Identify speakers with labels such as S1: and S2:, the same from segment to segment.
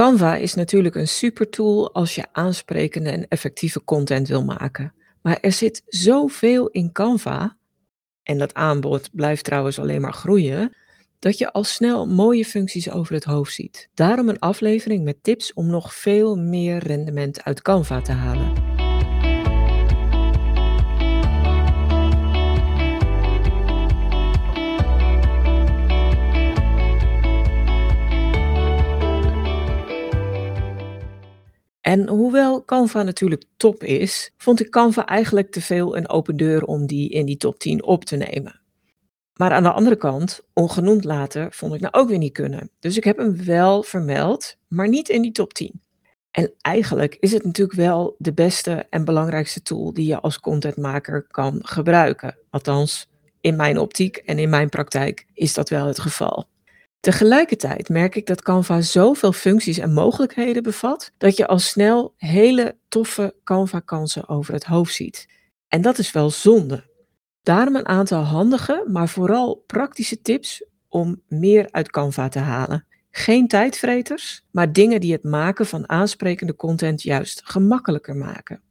S1: Canva is natuurlijk een super tool als je aansprekende en effectieve content wil maken. Maar er zit zoveel in Canva, en dat aanbod blijft trouwens alleen maar groeien, dat je al snel mooie functies over het hoofd ziet. Daarom een aflevering met tips om nog veel meer rendement uit Canva te halen. En hoewel Canva natuurlijk top is, vond ik Canva eigenlijk te veel een open deur om die in die top 10 op te nemen. Maar aan de andere kant, ongenoemd later, vond ik nou ook weer niet kunnen. Dus ik heb hem wel vermeld, maar niet in die top 10. En eigenlijk is het natuurlijk wel de beste en belangrijkste tool die je als contentmaker kan gebruiken. Althans, in mijn optiek en in mijn praktijk is dat wel het geval. Tegelijkertijd merk ik dat Canva zoveel functies en mogelijkheden bevat, dat je al snel hele toffe Canva-kansen over het hoofd ziet. En dat is wel zonde. Daarom een aantal handige, maar vooral praktische tips om meer uit Canva te halen. Geen tijdvreters, maar dingen die het maken van aansprekende content juist gemakkelijker maken.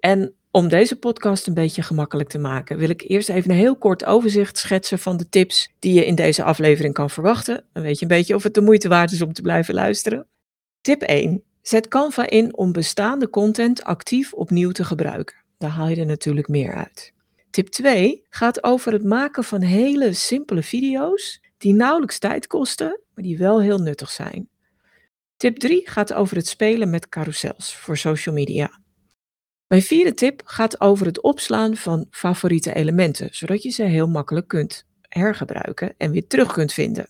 S1: En om deze podcast een beetje gemakkelijk te maken, wil ik eerst even een heel kort overzicht schetsen van de tips die je in deze aflevering kan verwachten. Dan weet je een beetje of het de moeite waard is om te blijven luisteren. Tip 1. Zet Canva in om bestaande content actief opnieuw te gebruiken. Daar haal je er natuurlijk meer uit. Tip 2 gaat over het maken van hele simpele video's die nauwelijks tijd kosten, maar die wel heel nuttig zijn. Tip 3 gaat over het spelen met carousels voor social media. Mijn vierde tip gaat over het opslaan van favoriete elementen, zodat je ze heel makkelijk kunt hergebruiken en weer terug kunt vinden.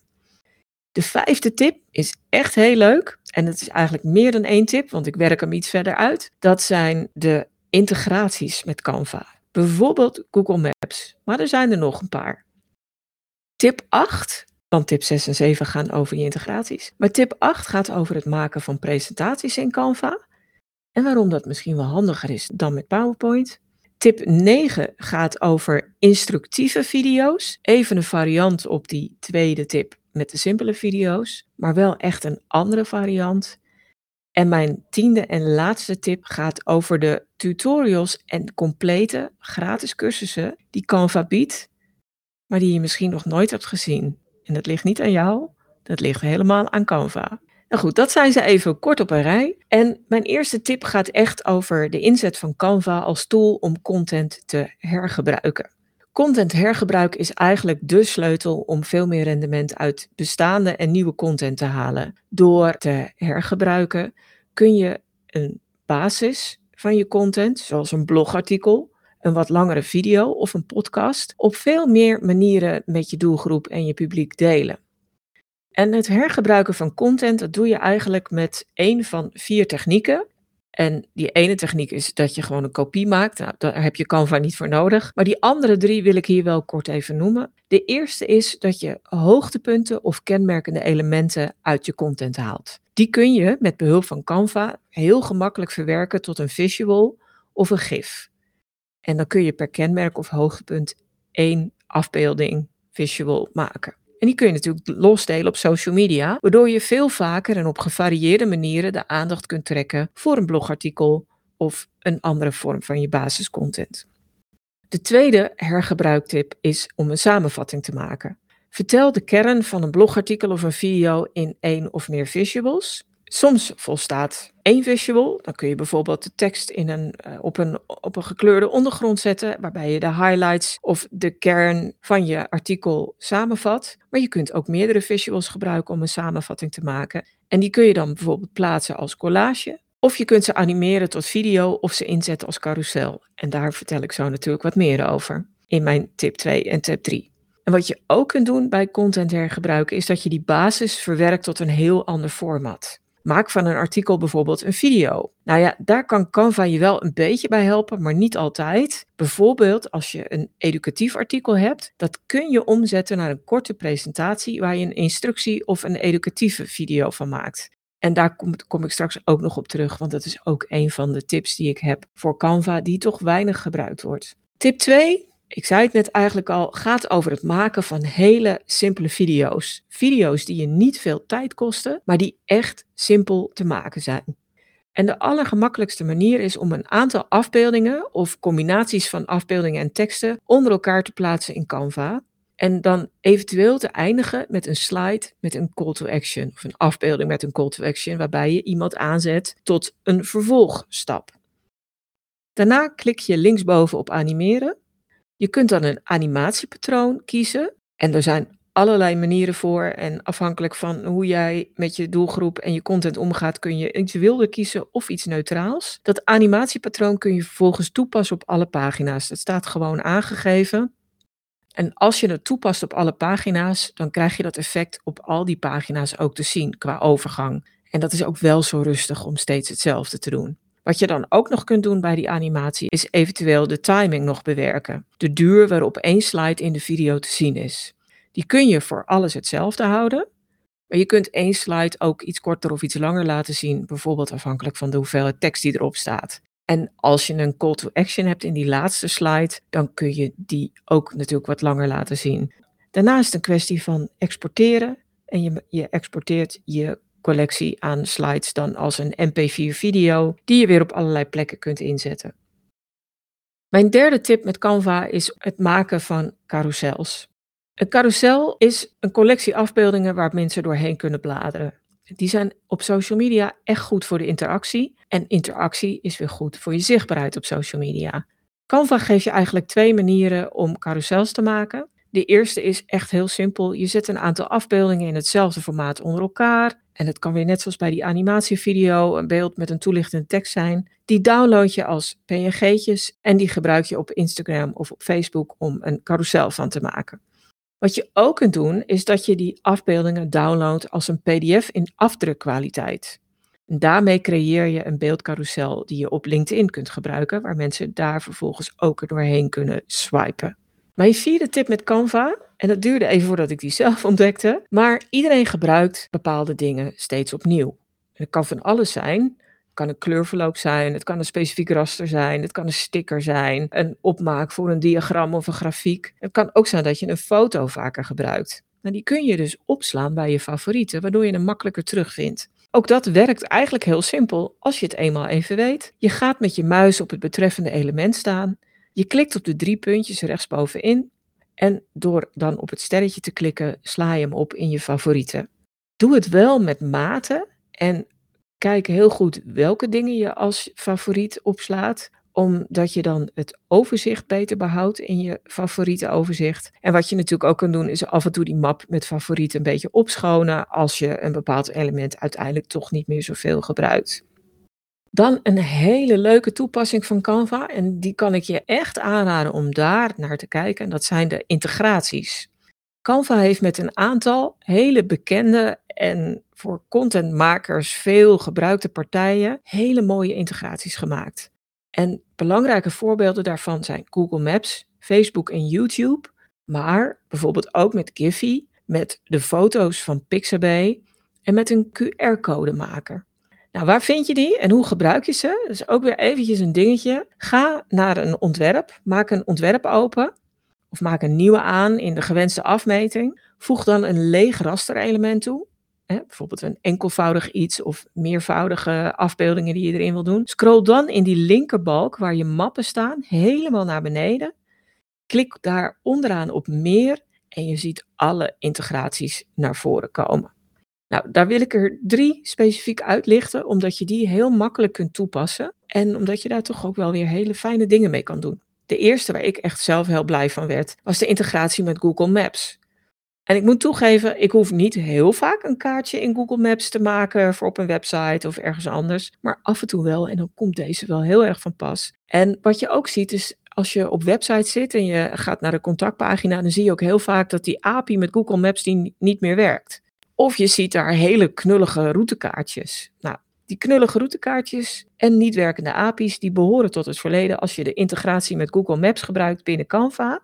S1: De vijfde tip is echt heel leuk en het is eigenlijk meer dan één tip, want ik werk hem iets verder uit. Dat zijn de integraties met Canva. Bijvoorbeeld Google Maps, maar er zijn er nog een paar. Tip 8, want tip 6 en 7 gaan over je integraties. Maar tip 8 gaat over het maken van presentaties in Canva. En waarom dat misschien wel handiger is dan met PowerPoint. Tip 9 gaat over instructieve video's. Even een variant op die tweede tip met de simpele video's, maar wel echt een andere variant. En mijn tiende en laatste tip gaat over de tutorials en complete gratis cursussen die Canva biedt, maar die je misschien nog nooit hebt gezien. En dat ligt niet aan jou, dat ligt helemaal aan Canva. Nou goed, dat zijn ze even kort op een rij. En mijn eerste tip gaat echt over de inzet van Canva als tool om content te hergebruiken. Content hergebruik is eigenlijk de sleutel om veel meer rendement uit bestaande en nieuwe content te halen. Door te hergebruiken kun je een basis van je content, zoals een blogartikel, een wat langere video of een podcast, op veel meer manieren met je doelgroep en je publiek delen. En het hergebruiken van content, dat doe je eigenlijk met één van vier technieken. En die ene techniek is dat je gewoon een kopie maakt. Nou, daar heb je Canva niet voor nodig. Maar die andere drie wil ik hier wel kort even noemen. De eerste is dat je hoogtepunten of kenmerkende elementen uit je content haalt. Die kun je met behulp van Canva heel gemakkelijk verwerken tot een visual of een GIF. En dan kun je per kenmerk of hoogtepunt één afbeelding visual maken. En die kun je natuurlijk losdelen op social media, waardoor je veel vaker en op gevarieerde manieren de aandacht kunt trekken voor een blogartikel of een andere vorm van je basiscontent. De tweede hergebruiktip is om een samenvatting te maken. Vertel de kern van een blogartikel of een video in één of meer visuals. Soms volstaat één visual. Dan kun je bijvoorbeeld de tekst in een, uh, op, een, op een gekleurde ondergrond zetten, waarbij je de highlights of de kern van je artikel samenvat. Maar je kunt ook meerdere visuals gebruiken om een samenvatting te maken. En die kun je dan bijvoorbeeld plaatsen als collage. Of je kunt ze animeren tot video of ze inzetten als carousel. En daar vertel ik zo natuurlijk wat meer over in mijn tip 2 en tip 3. En wat je ook kunt doen bij content hergebruiken is dat je die basis verwerkt tot een heel ander format. Maak van een artikel bijvoorbeeld een video. Nou ja, daar kan Canva je wel een beetje bij helpen, maar niet altijd. Bijvoorbeeld als je een educatief artikel hebt, dat kun je omzetten naar een korte presentatie waar je een instructie of een educatieve video van maakt. En daar kom, kom, ik straks ook nog op terug, want dat is ook een van de tips die ik heb voor Canva, die toch weinig gebruikt wordt. Tip 2 Ik zei het net eigenlijk al, gaat over het maken van hele simpele video's. Video's die je niet veel tijd kosten, maar die echt simpel te maken zijn. En de allergemakkelijkste manier is om een aantal afbeeldingen of combinaties van afbeeldingen en teksten onder elkaar te plaatsen in Canva. En dan eventueel te eindigen met een slide met een call to action of een afbeelding met een call to action waarbij je iemand aanzet tot een vervolgstap. Daarna klik je linksboven op animeren. Je kunt dan een animatiepatroon kiezen en er zijn allerlei manieren voor en afhankelijk van hoe jij met je doelgroep en je content omgaat kun je iets wilder kiezen of iets neutraals. Dat animatiepatroon kun je vervolgens toepassen op alle pagina's. Dat staat gewoon aangegeven. En als je het toepast op alle pagina's, dan krijg je dat effect op al die pagina's ook te zien qua overgang. En dat is ook wel zo rustig om steeds hetzelfde te doen. Wat je dan ook nog kunt doen bij die animatie is eventueel de timing nog bewerken. De duur waarop één slide in de video te zien is. Die kun je voor alles hetzelfde houden. Maar je kunt één slide ook iets korter of iets langer laten zien, bijvoorbeeld afhankelijk van de hoeveelheid tekst die erop staat. En als je een call to action hebt in die laatste slide, dan kun je die ook natuurlijk wat langer laten zien. Daarna is het een kwestie van exporteren. En je, je exporteert je collectie aan slides dan als een MP4 video, die je weer op allerlei plekken kunt inzetten. Mijn derde tip met Canva is het maken van carousels. Een carousel is een collectie afbeeldingen waar mensen doorheen kunnen bladeren. Die zijn op social media echt goed voor de interactie. En interactie is weer goed voor je zichtbaarheid op social media. Canva geeft je eigenlijk twee manieren om carousels te maken. De eerste is echt heel simpel. Je zet een aantal afbeeldingen in hetzelfde formaat onder elkaar. En het kan weer net zoals bij die animatievideo een beeld met een toelichtende tekst zijn. Die download je als PNG'tjes en die gebruik je op Instagram of op Facebook om een carousel van te maken. Wat je ook kunt doen, is dat je die afbeeldingen downloadt als een PDF in afdrukkwaliteit. En daarmee creëer je een beeldcarousel die je op LinkedIn kunt gebruiken, waar mensen daar vervolgens ook doorheen kunnen swipen. Mijn vierde tip met Canva, en dat duurde even voordat ik die zelf ontdekte, maar iedereen gebruikt bepaalde dingen steeds opnieuw. het kan van alles zijn, kan een kleurverloop zijn, het kan een specifiek raster zijn, het kan een sticker zijn, een opmaak voor een diagram of een grafiek. Het kan ook zijn dat je een foto vaker gebruikt. Die kun je dus opslaan bij je favorieten, waardoor je hem makkelijker terugvindt. Ook dat werkt eigenlijk heel simpel als je het eenmaal even weet. Je gaat met je muis op het betreffende element staan. Je klikt op de drie puntjes rechtsbovenin. En door dan op het sterretje te klikken, sla je hem op in je favorieten. Doe het wel met mate en kijk heel goed welke dingen je als favoriet opslaat omdat je dan het overzicht beter behoudt in je favoriete overzicht. En wat je natuurlijk ook kan doen, is af en toe die map met favorieten een beetje opschonen als je een bepaald element uiteindelijk toch niet meer zoveel gebruikt. Dan een hele leuke toepassing van Canva en die kan ik je echt aanraden om daar naar te kijken. En dat zijn de integraties. Canva heeft met een aantal hele bekende en voor contentmakers veel gebruikte partijen hele mooie integraties gemaakt. En belangrijke voorbeelden daarvan zijn Google Maps, Facebook en YouTube, maar bijvoorbeeld ook met Giphy, met de foto's van Pixabay en met een QR-codemaker. Nou, waar vind je die en hoe gebruik je ze? Is ook weer eventjes een dingetje. Ga naar een ontwerp, maak een ontwerp open of maak een nieuwe aan in de gewenste afmeting. Voeg dan een leeg rasterelement toe. Hè, bijvoorbeeld een enkelvoudig iets of meervoudige afbeeldingen die je erin wil doen. Scroll dan in die linkerbalk waar je mappen staan helemaal naar beneden. Klik daar onderaan op meer en je ziet alle integraties naar voren komen. Nou, daar wil ik er drie specifiek uitlichten, omdat je die heel makkelijk kunt toepassen en omdat je daar toch ook wel weer hele fijne dingen mee kan doen. De eerste waar ik echt zelf heel blij van werd, was de integratie met Google Maps. En ik moet toegeven, ik hoef niet heel vaak een kaartje in Google Maps te maken voor op een website of ergens anders, maar af en toe wel en dan komt deze wel heel erg van pas. En wat je ook ziet is als je op website zit en je gaat naar de contactpagina, dan zie je ook heel vaak dat die API met Google Maps die niet meer werkt. Of je ziet daar hele knullige routekaartjes. Nou, die knullige routekaartjes en niet werkende API's, die behoren tot het verleden als je de integratie met Google Maps gebruikt binnen Canva.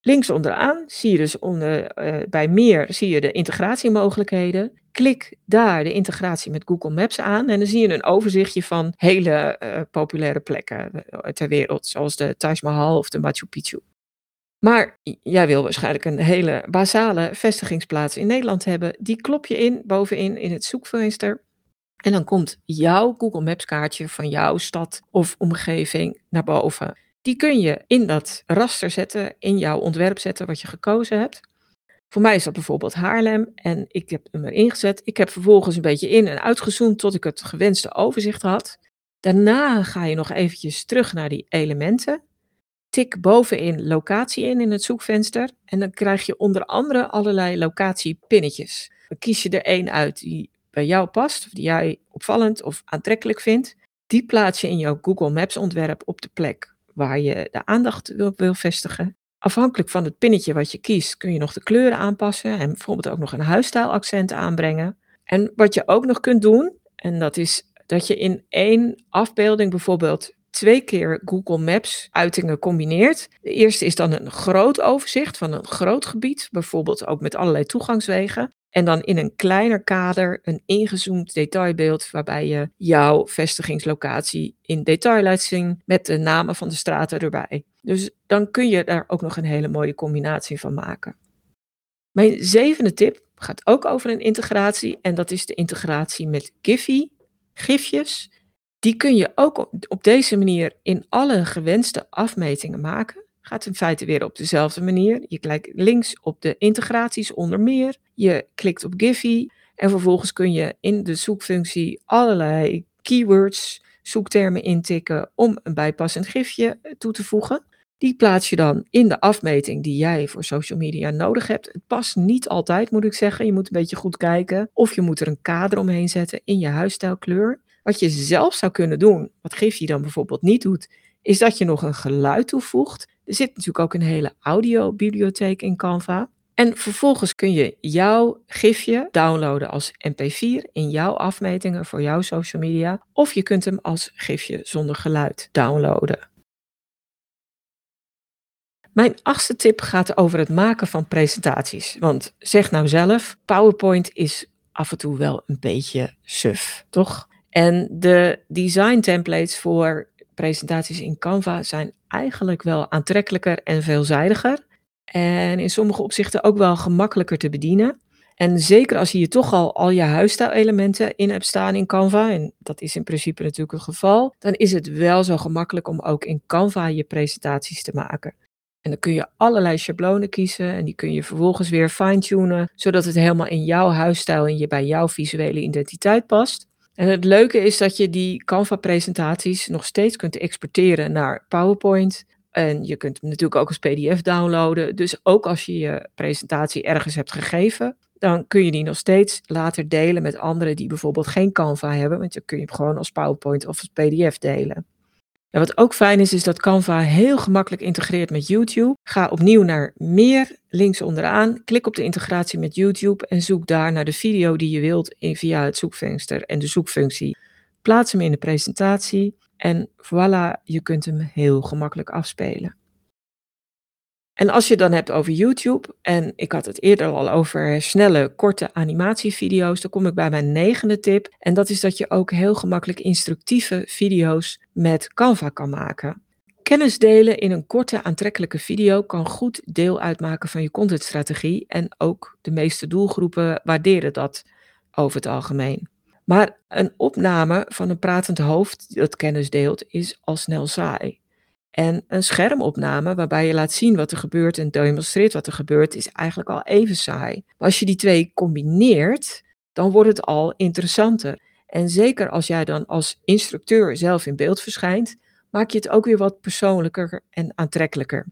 S1: Links onderaan zie je dus onder, uh, bij meer zie je de integratiemogelijkheden. Klik daar de integratie met Google Maps aan en dan zie je een overzichtje van hele uh, populaire plekken eh, ter wereld, zoals de Taj Mahal of de Machu Picchu. Maar jij wil waarschijnlijk een hele basale vestigingsplaats in Nederland hebben. Die klop je in bovenin in het zoekvenster en dan komt jouw Google Maps kaartje van jouw stad of omgeving naar boven. Die kun je in dat raster zetten, in jouw ontwerp zetten wat je gekozen hebt. Voor mij is dat bijvoorbeeld Haarlem en ik heb hem erin gezet. Ik heb vervolgens een beetje in en uitgezoomd tot ik het gewenste overzicht had. Daarna ga je nog eventjes terug naar die elementen. Tik bovenin locatie in in het zoekvenster en dan krijg je onder andere allerlei locatiepinnetjes. Dan kies je er één uit die bij jou past, of die jij opvallend of aantrekkelijk vindt. Die plaats je in jouw Google Maps ontwerp op de plek waar je de aandacht wil, wil vestigen. Afhankelijk van het pinnetje wat je kiest, kun je nog de kleuren aanpassen en bijvoorbeeld ook nog een huisstijlaccent aanbrengen. En wat je ook nog kunt doen, en dat is dat je in één afbeelding bijvoorbeeld twee keer Google Maps uitingen combineert. De eerste is dan een groot overzicht van een groot gebied, bijvoorbeeld ook met allerlei toegangswegen. En dan in een kleiner kader een ingezoomd detailbeeld waarbij je jouw vestigingslocatie in detail laat zien met de namen van de straten erbij. Dus dan kun je daar ook nog een hele mooie combinatie van maken. Mijn zevende tip gaat ook over een integratie en dat is de integratie met Giphy, gifjes. Die kun je ook op deze manier in alle gewenste afmetingen maken gaat in feite weer op dezelfde manier. Je klikt links op de integraties onder meer. Je klikt op Giphy en vervolgens kun je in de zoekfunctie allerlei keywords, zoektermen intikken om een bijpassend gifje toe te voegen. Die plaats je dan in de afmeting die jij voor social media nodig hebt. Het past niet altijd, moet ik zeggen. Je moet een beetje goed kijken. Of je moet er een kader omheen zetten in je huisstijlkleur. Wat je zelf zou kunnen doen, wat Giphy dan bijvoorbeeld niet doet, is dat je nog een geluid toevoegt. Er zit natuurlijk ook een hele audiobibliotheek in Canva. En vervolgens kun je jouw gifje downloaden als MP4 in jouw afmetingen voor jouw social media. Of je kunt hem als gifje zonder geluid downloaden. Mijn achtste tip gaat over het maken van presentaties. Want zeg nou zelf, PowerPoint is af en toe wel een beetje suf, toch? En de design templates voor presentaties in Canva zijn eigenlijk wel aantrekkelijker en veelzijdiger. En in sommige opzichten ook wel gemakkelijker te bedienen. En zeker als je hier toch al al je huisstijlelementen in hebt staan in Canva, en dat is in principe natuurlijk het geval, dan is het wel zo gemakkelijk om ook in Canva je presentaties te maken. En dan kun je allerlei schablonen kiezen en die kun je vervolgens weer fine-tunen, zodat het helemaal in jouw huisstijl en je bij jouw visuele identiteit past. En het leuke is dat je die Canva-presentaties nog steeds kunt exporteren naar PowerPoint. En je kunt hem natuurlijk ook als PDF downloaden. Dus ook als je je presentatie ergens hebt gegeven, dan kun je die nog steeds later delen met anderen die bijvoorbeeld geen Canva hebben. Want dan kun je hem gewoon als PowerPoint of als PDF delen. En wat ook fijn is, is dat Canva heel gemakkelijk integreert met YouTube. Ga opnieuw naar meer, links onderaan, klik op de integratie met YouTube en zoek daar naar de video die je wilt via het zoekvenster en de zoekfunctie. Plaats hem in de presentatie en voilà, je kunt hem heel gemakkelijk afspelen. En als je het dan hebt over YouTube, en ik had het eerder al over snelle, korte animatievideo's, dan kom ik bij mijn negende tip. En dat is dat je ook heel gemakkelijk instructieve video's met Canva kan maken. Kennis delen in een korte, aantrekkelijke video kan goed deel uitmaken van je contentstrategie. En ook de meeste doelgroepen waarderen dat over het algemeen. Maar een opname van een pratend hoofd dat kennis deelt, is al snel saai. En een schermopname waarbij je laat zien wat er gebeurt en demonstreert wat er gebeurt, is eigenlijk al even saai. Maar als je die twee combineert, dan wordt het al interessanter. En zeker als jij dan als instructeur zelf in beeld verschijnt, maak je het ook weer wat persoonlijker en aantrekkelijker.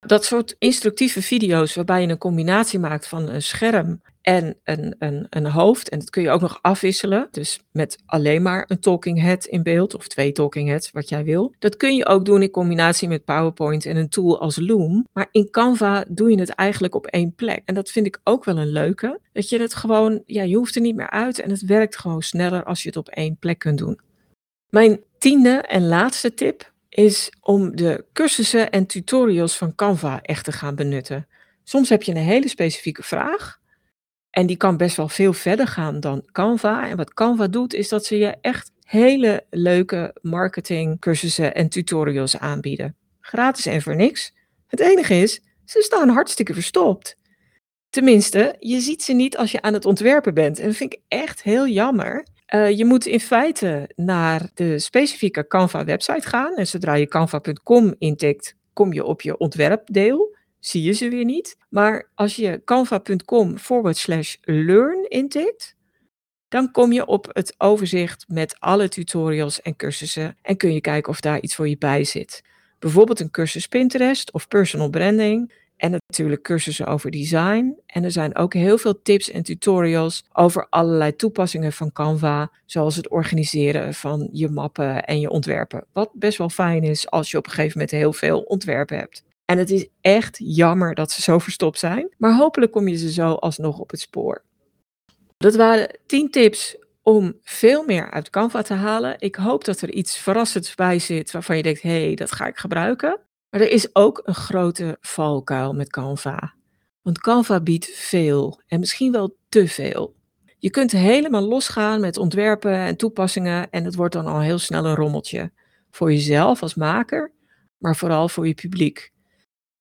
S1: Dat soort instructieve video's waarbij je een combinatie maakt van een scherm en een, een, een hoofd. En dat kun je ook nog afwisselen. Dus met alleen maar een talking head in beeld of twee talking heads, wat jij wil. Dat kun je ook doen in combinatie met PowerPoint en een tool als Loom. Maar in Canva doe je het eigenlijk op één plek. En dat vind ik ook wel een leuke. Dat je het gewoon, ja, je hoeft er niet meer uit en het werkt gewoon sneller als je het op één plek kunt doen. Mijn tiende en laatste tip is om de cursussen en tutorials van Canva echt te gaan benutten. Soms heb je een hele specifieke vraag en die kan best wel veel verder gaan dan Canva. En wat Canva doet, is dat ze je echt hele leuke marketingcursussen en tutorials aanbieden. Gratis en voor niks. Het enige is, ze staan hartstikke verstopt. Tenminste, je ziet ze niet als je aan het ontwerpen bent. En dat vind ik echt heel jammer. Uh, je moet in feite naar de specifieke Canva-website gaan. En zodra je canva.com intikt, kom je op je ontwerpdeel. Zie je ze weer niet. Maar als je canva.com forward slash learn intikt, dan kom je op het overzicht met alle tutorials en cursussen en kun je kijken of daar iets voor je bij zit. Bijvoorbeeld een cursus Pinterest of personal branding. En natuurlijk cursussen over design. En er zijn ook heel veel tips en tutorials over allerlei toepassingen van Canva. Zoals het organiseren van je mappen en je ontwerpen. Wat best wel fijn is als je op een gegeven moment heel veel ontwerpen hebt. En het is echt jammer dat ze zo verstopt zijn. Maar hopelijk kom je ze zo alsnog op het spoor. Dat waren 10 tips om veel meer uit Canva te halen. Ik hoop dat er iets verrassends bij zit waarvan je denkt: hé, hey, dat ga ik gebruiken. Maar er is ook een grote valkuil met Canva. Want Canva biedt veel en misschien wel te veel. Je kunt helemaal losgaan met ontwerpen en toepassingen en het wordt dan al heel snel een rommeltje. Voor jezelf als maker, maar vooral voor je publiek.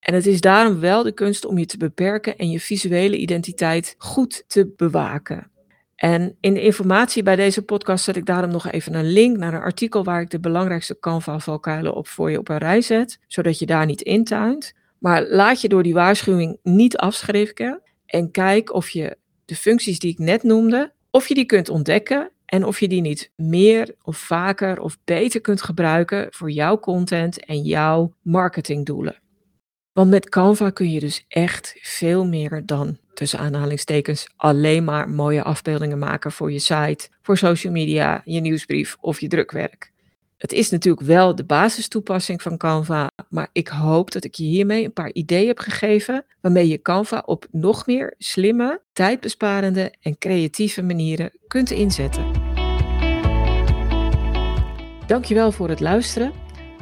S1: En het is daarom wel de kunst om je te beperken en je visuele identiteit goed te bewaken. En in de informatie bij deze podcast zet ik daarom nog even een link naar een artikel waar ik de belangrijkste Canva-valkuilen op voor je op een rij zet, zodat je daar niet intuint. Maar laat je door die waarschuwing niet afschrikken en kijk of je de functies die ik net noemde, of je die kunt ontdekken en of je die niet meer of vaker of beter kunt gebruiken voor jouw content en jouw marketingdoelen. Want met Canva kun je dus echt veel meer dan tussen aanhalingstekens alleen maar mooie afbeeldingen maken voor je site, voor social media, je nieuwsbrief of je drukwerk. Het is natuurlijk wel de basistoepassing van Canva, maar ik hoop dat ik je hiermee een paar ideeën heb gegeven waarmee je Canva op nog meer slimme, tijdbesparende en creatieve manieren kunt inzetten. Dankjewel voor het luisteren.